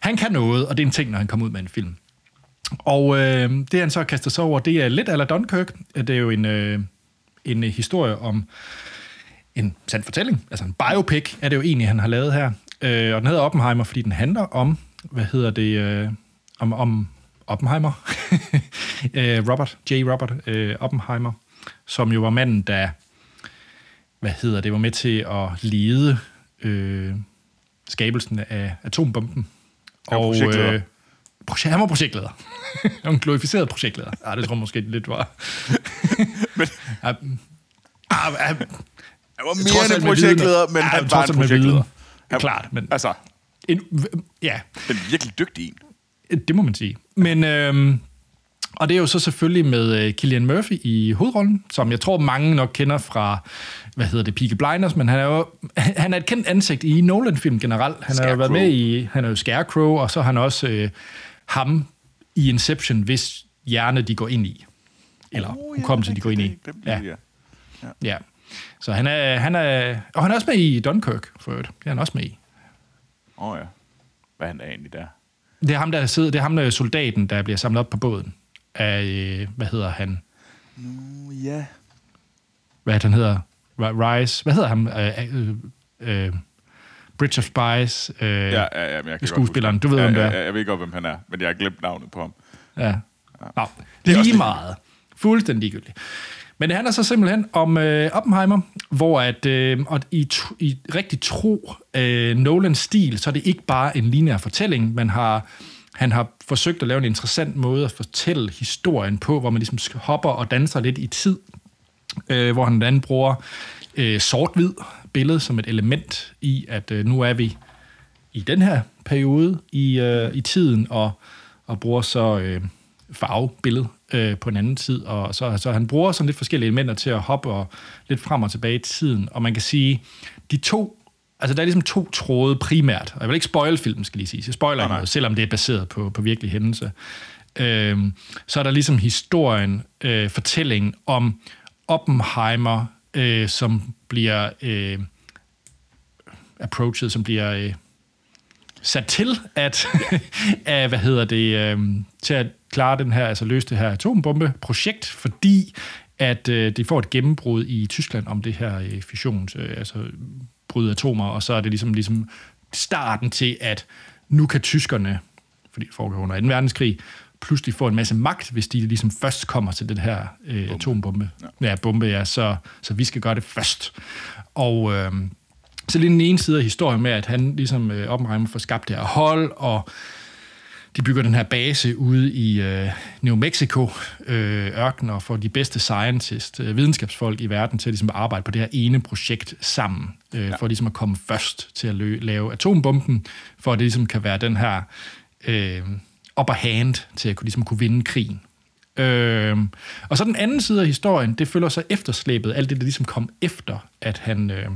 han kan noget, og det er en ting, når han kommer ud med en film. Og øh, det, han så kaster sig over, det er lidt ala Dunkirk. Det er jo en, øh, en historie om en sand fortælling, altså en biopic, er det jo egentlig, han har lavet her. Øh, og den hedder Oppenheimer, fordi den handler om, hvad hedder det, øh, om, om Oppenheimer, [LAUGHS] øh, Robert, J. Robert øh, Oppenheimer, som jo var manden, der hvad hedder det, var med til at lede øh, skabelsen af atombomben. Og, øh, han var projektleder. [LAUGHS] en glorificeret projektleder. Ja, det tror jeg måske lidt var. [LAUGHS] men, ah, han var mere end en projektleder, men han var en projektleder. Klart, men... Altså, en, ja. En virkelig dygtig en. Det må man sige. Men, øhm, og det er jo så selvfølgelig med øh, Killian Murphy i hovedrollen, som jeg tror mange nok kender fra, hvad hedder det, Peaky Blinders, men han er jo [LAUGHS] han er et kendt ansigt i Nolan-film generelt. Han har jo været med i, han er jo Scarecrow, og så har han også øh, ham i Inception, hvis hjerne de går ind i. Eller Oh, ja, hukommelse, de går ind i. det Ja, ja. ja. Så han er, han er... Og han er også med i Dunkirk, for øvrigt. Det er han også med i. Åh oh, ja. Hvad er han egentlig der? Det er ham, der sidder, det er ham, der er soldaten, der bliver samlet op på båden. Af, øh, hvad hedder han? Uh, ja. Hvad han hedder? Ri- Rise? Hvad hedder han? Øh, øh, øh, Bridge of Spies? Øh, Ja, ja, ja, men jeg kan godt skuespilleren. huske Du ved, ja, hvem det ja, er. ja, jeg ved godt, hvem han er, men jeg har glemt navnet på ham. Ja. Nå, Det er også lige meget. Fuldstændig ligegyldigt. Men det handler så simpelthen om øh, Oppenheimer, hvor at, øh, og i, i rigtig tro øh, Nolans stil, så er det ikke bare en lineær fortælling, man har, han har forsøgt at lave en interessant måde at fortælle historien på, hvor man ligesom hopper og danser lidt i tid, øh, hvor han blandt andet bruger øh, sort-hvid billede som et element i, at øh, nu er vi i den her periode i, øh, i tiden, og, og bruger så øh, farvebillede øh, på en anden tid. Og så, så han bruger sådan lidt forskellige elementer til at hoppe og lidt frem og tilbage i tiden. Og man kan sige, de to Altså, der er ligesom to tråde primært. Og jeg vil ikke spoil filmen, skal lige sige. Jeg spoiler ikke noget, selvom det er baseret på, på virkelig hændelse. Øhm, så er der ligesom historien, øh, fortællingen om Oppenheimer, øh, som bliver øh, approached, som bliver øh, sat til at, [LAUGHS] at hvad hedder det, øh, til at klare den her, altså løse det her atombombeprojekt, fordi at øh, de får et gennembrud i Tyskland om det her øh, fissions, øh, altså bryde atomer, og så er det ligesom, ligesom starten til, at nu kan tyskerne, fordi det foregår under 2. verdenskrig, pludselig få en masse magt, hvis de ligesom først kommer til den her øh, atombombe. Ja. ja, bombe, ja, så, så vi skal gøre det først. Og øh, så lige den ene side af historien med, at han ligesom øh, Oppenheimer får skabt det her hold, og de bygger den her base ude i øh, New Mexico øh, ørken og får de bedste scientists, øh, videnskabsfolk i verden til at ligesom, arbejde på det her ene projekt sammen, øh, ja. for ligesom at komme først til at lø- lave atombomben, for at det ligesom kan være den her øh, upper hand til at kunne, ligesom, kunne vinde krigen. Øh, og så den anden side af historien, det følger så efterslæbet, alt det, der ligesom kom efter, at han... Øh,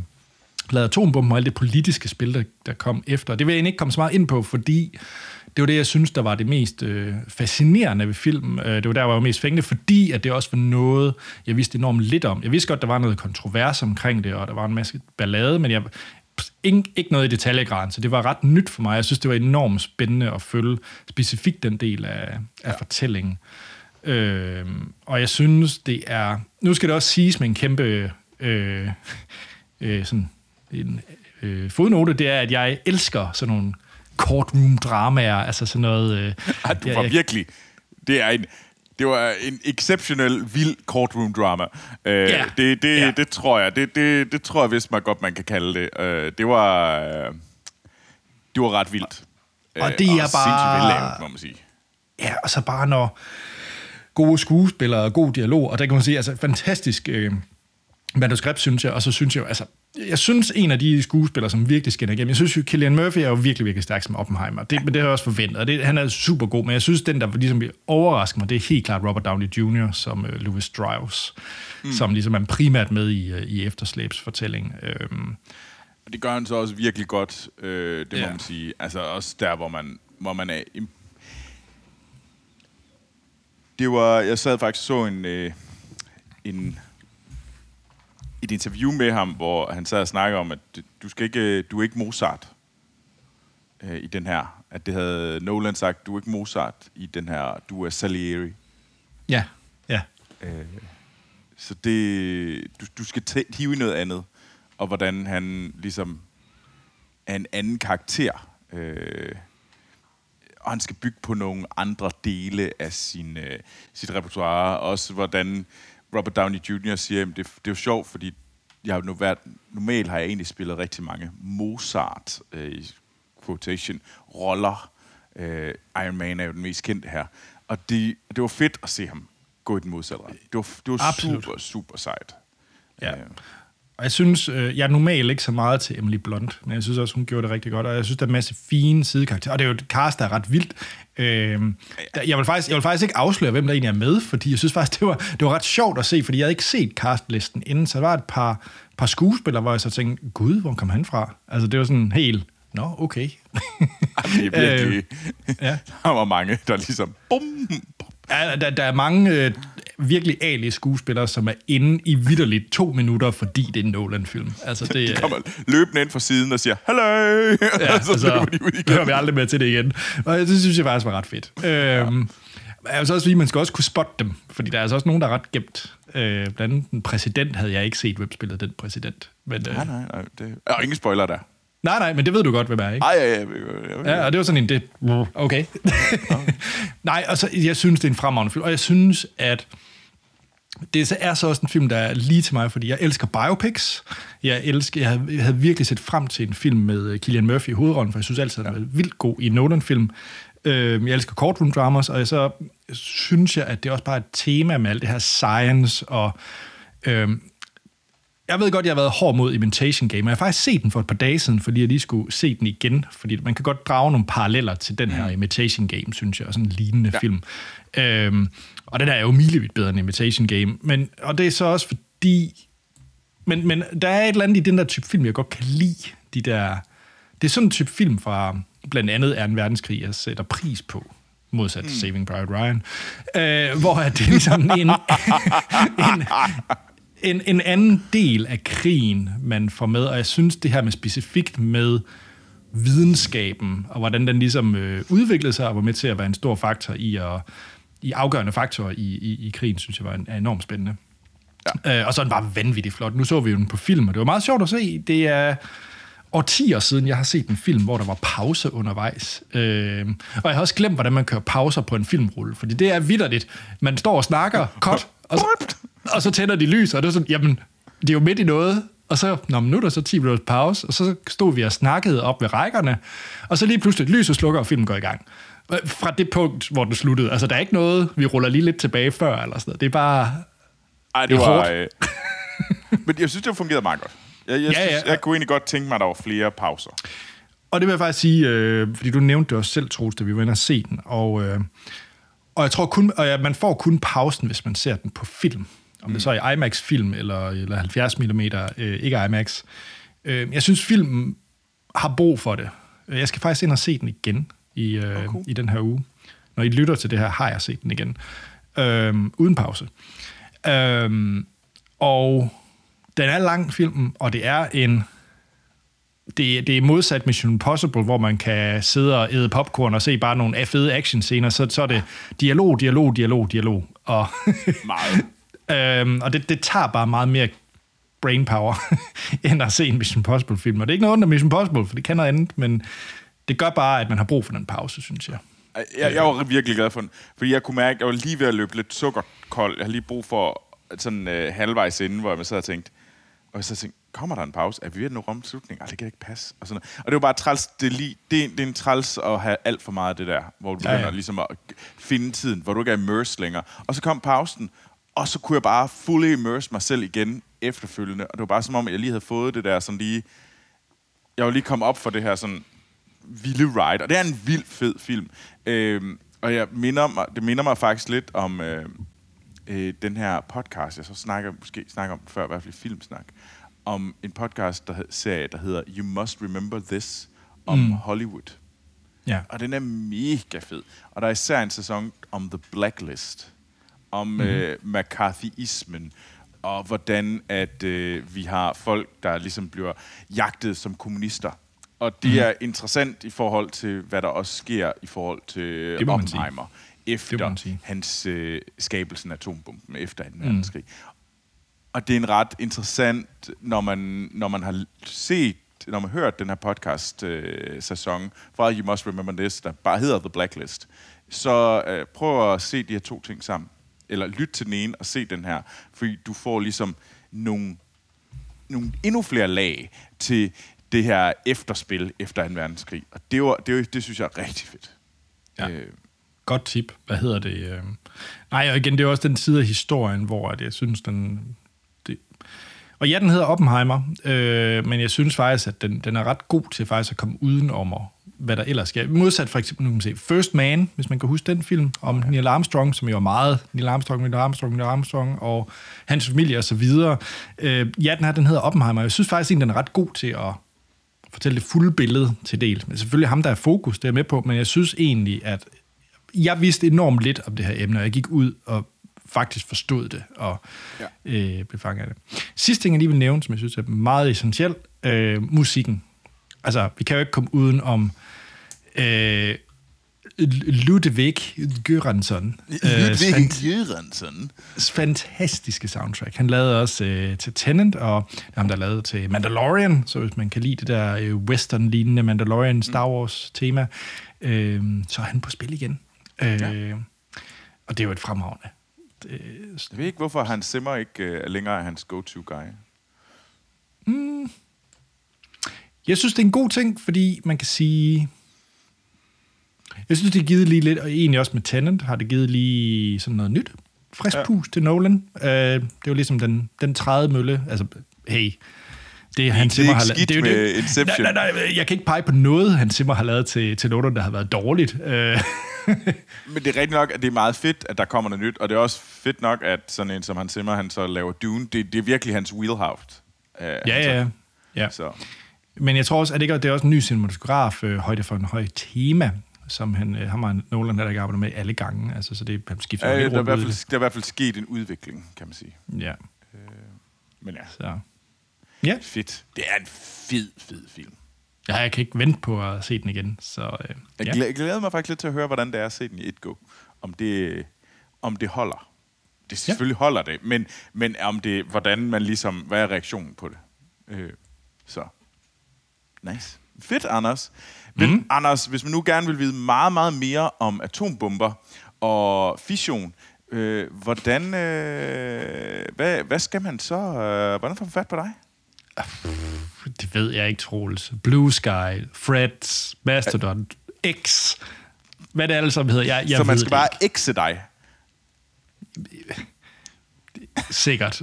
lavede atombomben og alt det politiske spil, der, der kom efter. Det vil jeg egentlig ikke komme så meget ind på, fordi det var det, jeg synes, der var det mest øh, fascinerende ved filmen. Øh, det var der, jeg var mest fængende, fordi at det også var noget, jeg vidste enormt lidt om. Jeg vidste godt, der var noget kontrovers omkring det, og der var en masse ballade, men jeg ikke, ikke noget i detaljegraden, så det var ret nyt for mig. Jeg synes, det var enormt spændende at følge specifikt den del af, af ja. fortællingen. Øh, og jeg synes, det er... Nu skal det også siges med en kæmpe... Øh, øh, sådan en øh, fodnote, det er, at jeg elsker sådan nogle courtroom-dramaer, altså sådan noget... Øh, [LAUGHS] Ej, du var jeg- virkelig... Det er en... Det var en exceptionel, vild courtroom drama. Øh, Ja. det, det, Ja. det tror jeg. Det, det, det tror jeg vist man godt, man kan kalde det. Øh, det var... Øh, det var ret vildt. Og Øh, det er og bare- sindssygt vellavet, må man sige. Ja, og så bare når gode skuespillere og god dialog, og der kan man sige, altså fantastisk øh, manuskript, synes jeg, og så synes jeg jo, altså, jeg synes en af de skuespillere, som virkelig skinner igennem, jeg synes jo, Killian Murphy er jo virkelig, virkelig stærk som Oppenheimer, det, men det har jeg også forventet, og det, han er super god, men jeg synes, den, der ligesom overrasker mig, det er helt klart Robert Downey Jr. som øh, Louis Strauss, mm. som ligesom er primært med i, øh, i efterslæbsfortællingen. Øhm, Og det gør han så også virkelig godt, øh, det må Ja. man sige. Altså også der, hvor man, hvor man er... Det var... Jeg sad faktisk så en, øh, en, et interview med ham, hvor han sad og snakkede om, at du, skal ikke, du er ikke Mozart øh, i den her. At det havde Nolan sagt, du er ikke Mozart i den her, du er Salieri. ja, ja. Så det, du, du skal tæ- hive i noget andet, og hvordan han ligesom er en anden karakter. Øh, og han skal bygge på nogle andre dele af sin, øh, sit repertoire. Også hvordan Robert Downey Jr. siger, at det, det er jo sjovt, fordi jeg har nu været, normalt har jeg egentlig spillet rigtig mange Mozart, øh, quotation, roller. Øh, Iron Man er jo den mest kendte her. Og det, det var fedt at se ham gå i den modsatte retning. Det var, det var Absolut. super, super sejt. Ja. Øh, Og jeg synes, øh, jeg er normalt ikke så meget til Emily Blunt, men jeg synes også, hun gjorde det rigtig godt, og jeg synes, der er en masse fine sidekarakterer, og det er jo et cast, der er ret vildt. Øh, der, jeg, vil faktisk, jeg vil faktisk ikke afsløre, hvem der egentlig er med, fordi jeg synes faktisk, det var, det var ret sjovt at se, fordi jeg havde ikke set castlisten inden, så der var et par, par skuespillere, hvor jeg så tænkte, gud, hvor kom han fra? Altså, det var sådan helt Nå, okay. Det er virkelig... [LAUGHS] ja. [LAUGHS] Der var mange, der ligesom... Bum, bum. Ja, der, der er mange øh, virkelig alige skuespillere, som er inde i vidderligt to minutter, fordi det er en Nolan-film. Altså, [LAUGHS] det, De kommer løbende ind fra siden og siger, Hallo! [LAUGHS] Ja, så altså, løber de ud igen. hører vi aldrig mere til det igen. Og det synes jeg faktisk var ret fedt. Øhm, jeg vil så også sige, at man skal også kunne spotte dem, fordi der er altså også nogen, der er ret gemt. Øh, blandt andet en præsident havde jeg ikke set, hvem spillede den præsident. Men, øh, Nej, nej, nej. Det... Og ingen spoiler der. Nej, nej, men det ved du godt, hvem er, ikke? Ej, ja, ja, jeg, Ja, og det var sådan en, det, [LAUGHS] okay. Nej, altså, jeg synes, det er en fremragende film, og jeg synes, at det er så også en film, der er lige til mig, fordi jeg elsker biopics. Jeg, elsker, jeg, havde, jeg havde virkelig set frem til en film med Killian Murphy i hovedrollen, for jeg synes altid, at han er vildt god i Nolan-film. Øh, jeg elsker courtroom dramas, og så synes jeg, at det er også bare et tema med alt det her science og... Øh, jeg ved godt, jeg har været hård mod Imitation Game, og jeg har faktisk set den for et par dage siden, fordi jeg lige skulle se den igen, fordi man kan godt drage nogle paralleller til den her Imitation Game, synes jeg, og sådan en lignende ja. film. Øhm, og den er jo milevidt bedre end Imitation Game, men, og det er så også fordi, men, men der er et eller andet i den der type film, jeg godt kan lide, de der, det er sådan en type film fra blandt andet er en verdenskrig, jeg sætter pris på, modsat mm. Saving Private Ryan, øh, hvor er det ligesom en, [LAUGHS] en, en, en anden del af krigen, man får med, og jeg synes det her med specifikt med videnskaben, og hvordan den ligesom øh, udviklede sig, og var med til at være en stor faktor i at i afgørende faktorer i, i, i krigen, synes jeg var en, er enormt spændende. Ja. Øh, og så er den bare vanvittigt flot. Nu så vi jo den på film, og det var meget sjovt at se. Det er årtier siden, jeg har set en film, hvor der var pause undervejs. Øh, og jeg har også glemt, hvordan man kører pauser på en filmrulle, fordi det er vidderligt. Man står og snakker, cut, [LAUGHS] og så, og så tænder de lys, og det er sådan, jamen, det er jo midt i noget, og så, nå, men nu er der så 10 minutters pause, og så stod vi og snakkede op ved rækkerne, og så lige pludselig lyset slukker, og filmen går i gang. Fra det punkt, hvor den sluttede. Altså, der er ikke noget, vi ruller lige lidt tilbage før, eller sådan noget. Det er bare... Ej, det, det var... Øh... [LAUGHS] Men jeg synes, det fungerede meget godt. Jeg, jeg, Ja, ja, ja. synes, jeg kunne egentlig godt tænke mig, at der var flere pauser. Og det vil jeg faktisk sige, øh, fordi du nævnte det også selv, Troels, da vi var inde og se den, og, øh, og jeg tror kun, og ja, man får kun pausen, hvis man ser den på film. Om det så er i IMAX-film eller, eller 70 mm, øh, ikke IMAX. Øh, jeg synes, filmen har brug for det. Jeg skal faktisk ind og se den igen i, øh, cool. i den her uge. Når I lytter til det her, har jeg set den igen. Øh, uden pause. Øh, og den er lang filmen, og det er en det, det er modsat Mission Impossible, hvor man kan sidde og æde popcorn og se bare nogle fede actionscener, så, så er det dialog, dialog, dialog, dialog. Og, Meget. Øhm, og det, det tager bare meget mere brainpower, [LAUGHS] end at se en Mission Impossible-film. Og det er ikke noget under Mission Impossible, for det kan noget andet, men det gør bare, at man har brug for den pause, synes jeg. Jeg, jeg var virkelig glad for den, fordi jeg kunne mærke, at jeg var lige ved at løbe lidt sukkerkold. Jeg har lige brug for sådan øh, halvvejs inden, hvor jeg sad og tænkte, og så tænkte, kommer der en pause? Er vi ved at nå om slutningen? Ej, det kan ikke passe. Og, sådan noget. og det var bare træls. Det er, lige, det, er, det er en træls at have alt for meget af det der, hvor du Ja, ja, ja. begynder ligesom at finde tiden, hvor du ikke er immersed længere. Og så kom pausen, og så kunne jeg bare fully immerse mig selv igen efterfølgende. Og det var bare som om, jeg lige havde fået det der sådan lige... Jeg var lige kommet op for det her sådan vilde ride, og det er en vild fed film. Øhm, og jeg minder mig, det minder mig faktisk lidt om øh, øh, den her podcast, jeg så snakker, måske snakker om før, i hvert fald filmsnak, om en podcast, der serie, der hedder You Must Remember This, om mm. Hollywood. Ja. Og den er mega fed. Og der er især en sæson om The Blacklist. Om mm. øh, McCarthyismen. Og hvordan at øh, vi har folk, der ligesom bliver jagtet som kommunister. Og det mm. er interessant i forhold til, hvad der også sker i forhold til. Oppenheimer. Efter hans øh, skabelsen af atombomben efter 2. Mm. verdenskrig. Og det er en ret interessant, når man, når man har set, når man har hørt den her podcast-sæson fra You Must Remember This, der bare hedder The Blacklist, så øh, prøv at se de her to ting sammen. Eller lyt til den ene og se den her, fordi du får ligesom nogle, nogle endnu flere lag til det her efterspil efter 2. verdenskrig. Og det, var, det, var, det synes jeg er rigtig fedt. Ja. Øh, Godt tip. Hvad hedder det? øh? Nej, og igen, det er også den side af historien, hvor at jeg synes, den... Det... Og ja, den hedder Oppenheimer, øh, men jeg synes faktisk, at den, den er ret god til faktisk at komme udenom, og hvad der ellers sker. Modsat for eksempel, nu kan man se First Man, hvis man kan huske den film, om okay. Neil Armstrong, som jo er meget Neil Armstrong, Neil Armstrong, Neil Armstrong, og hans familie og så videre. Øh, ja, den her, den hedder Oppenheimer. Jeg synes faktisk, at den er ret god til at fortælle det fulde billede til del. Men selvfølgelig ham, der er fokus, det er med på, men jeg synes egentlig, at jeg vidste enormt lidt om det her emne, og jeg gik ud og faktisk forstod det, og ja. øh, blev fanget af det. Sidste ting, jeg lige vil nævne, som jeg synes er meget essentielt, øh, musikken. Altså, vi kan jo ikke komme uden om øh, Ludwig Göransson. Ludwig Göransson. Fantastiske soundtrack. Han lavede også øh, til Tenant, og ham, der lavede til Mandalorian, så hvis man kan lide det der øh, western-lignende Mandalorian Star Wars-tema, øh, så er han på spil igen. Øh, ja. Og det er jo et fremragende. Det, jeg ved ikke, hvorfor Hans Zimmer ikke øh, er længere hans go-to-guy. Mm. Jeg synes, det er en god ting, fordi man kan sige... Jeg synes, det har givet lige lidt, og egentlig også med Tenant har det givet lige sådan noget nyt. Frisk ja. pus til Nolan. Uh, det er jo ligesom den, den træde mølle. Altså, hey, det han Zimmer har lavet. Det er med det. Inception. Nej, nej, nej, jeg kan ikke pege på noget, han Zimmer har lavet til, til Nolan, der har været dårligt. Uh. [LAUGHS] Men det er rigtigt nok, at det er meget fedt, at der kommer noget nyt, og det er også fedt nok, at sådan en som han Zimmer, han så laver Dune. Det, det er virkelig hans wheelhouse. Uh, ja, ja, ja. ja. Så. Men jeg tror også, at det, det er også en ny cinematograf, øh, højde for en høj tema, som han, øh, ham og Nolan der ikke arbejdet med alle gange. Altså, så det han skifter ja, der, er i hvert fald, der er i hvert fald sket en udvikling, kan man sige. Ja. Øh, men ja. Så. Ja. Fedt. Det er en fed, fed film. Ja, jeg kan ikke vente på at se den igen. Så, øh, jeg, ja. jeg glæder mig faktisk lidt til at høre, hvordan det er at se den i et go. Om det, om det holder. Det selvfølgelig ja. holder det, men, men om det, hvordan man ligesom, hvad er reaktionen på det? Øh, så Nice. Fedt, Anders. Men, mm. Anders, hvis man nu gerne vil vide meget, meget mere om atombomber og fission, øh, hvordan, øh, hvad, hvad skal man så, øh, hvordan får man fat på dig? Det ved jeg ikke, Troels. Blue Sky, Freds, Mastodon, X. Hvad det alle sammen hedder, jeg, jeg Så man skal bare ikke. dig? Sikkert.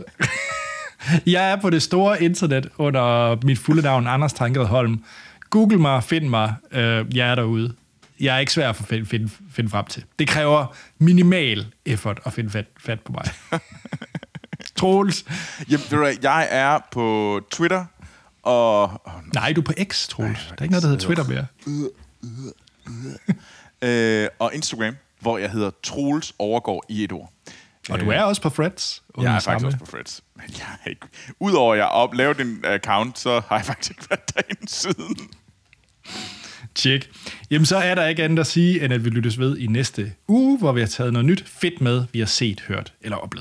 Jeg er på det store internet under mit fulde navn, Anders Tankred Holm. Google mig, find mig. Øh, jeg er derude. Jeg er ikke svær at finde, finde, finde frem til. Det kræver minimal effort at finde fat, fat på mig. [LAUGHS] Troels. Jamen, jeg er på Twitter, og... Nej, du er på X, Troels. Der er ikke noget, der hedder Twitter mere. [LAUGHS] øh, og Instagram, hvor jeg hedder Troels Overgår i et ord. Og du er også på Freds? Jeg er faktisk også på Freds. Men jeg er ikke... Udover at jeg lavet en account, så har jeg faktisk ikke været derinde siden. Tjek. Jamen, så er der ikke andet at sige, end at vi lyttes ved i næste uge, hvor vi har taget noget nyt fedt med, vi har set, hørt eller oplevet.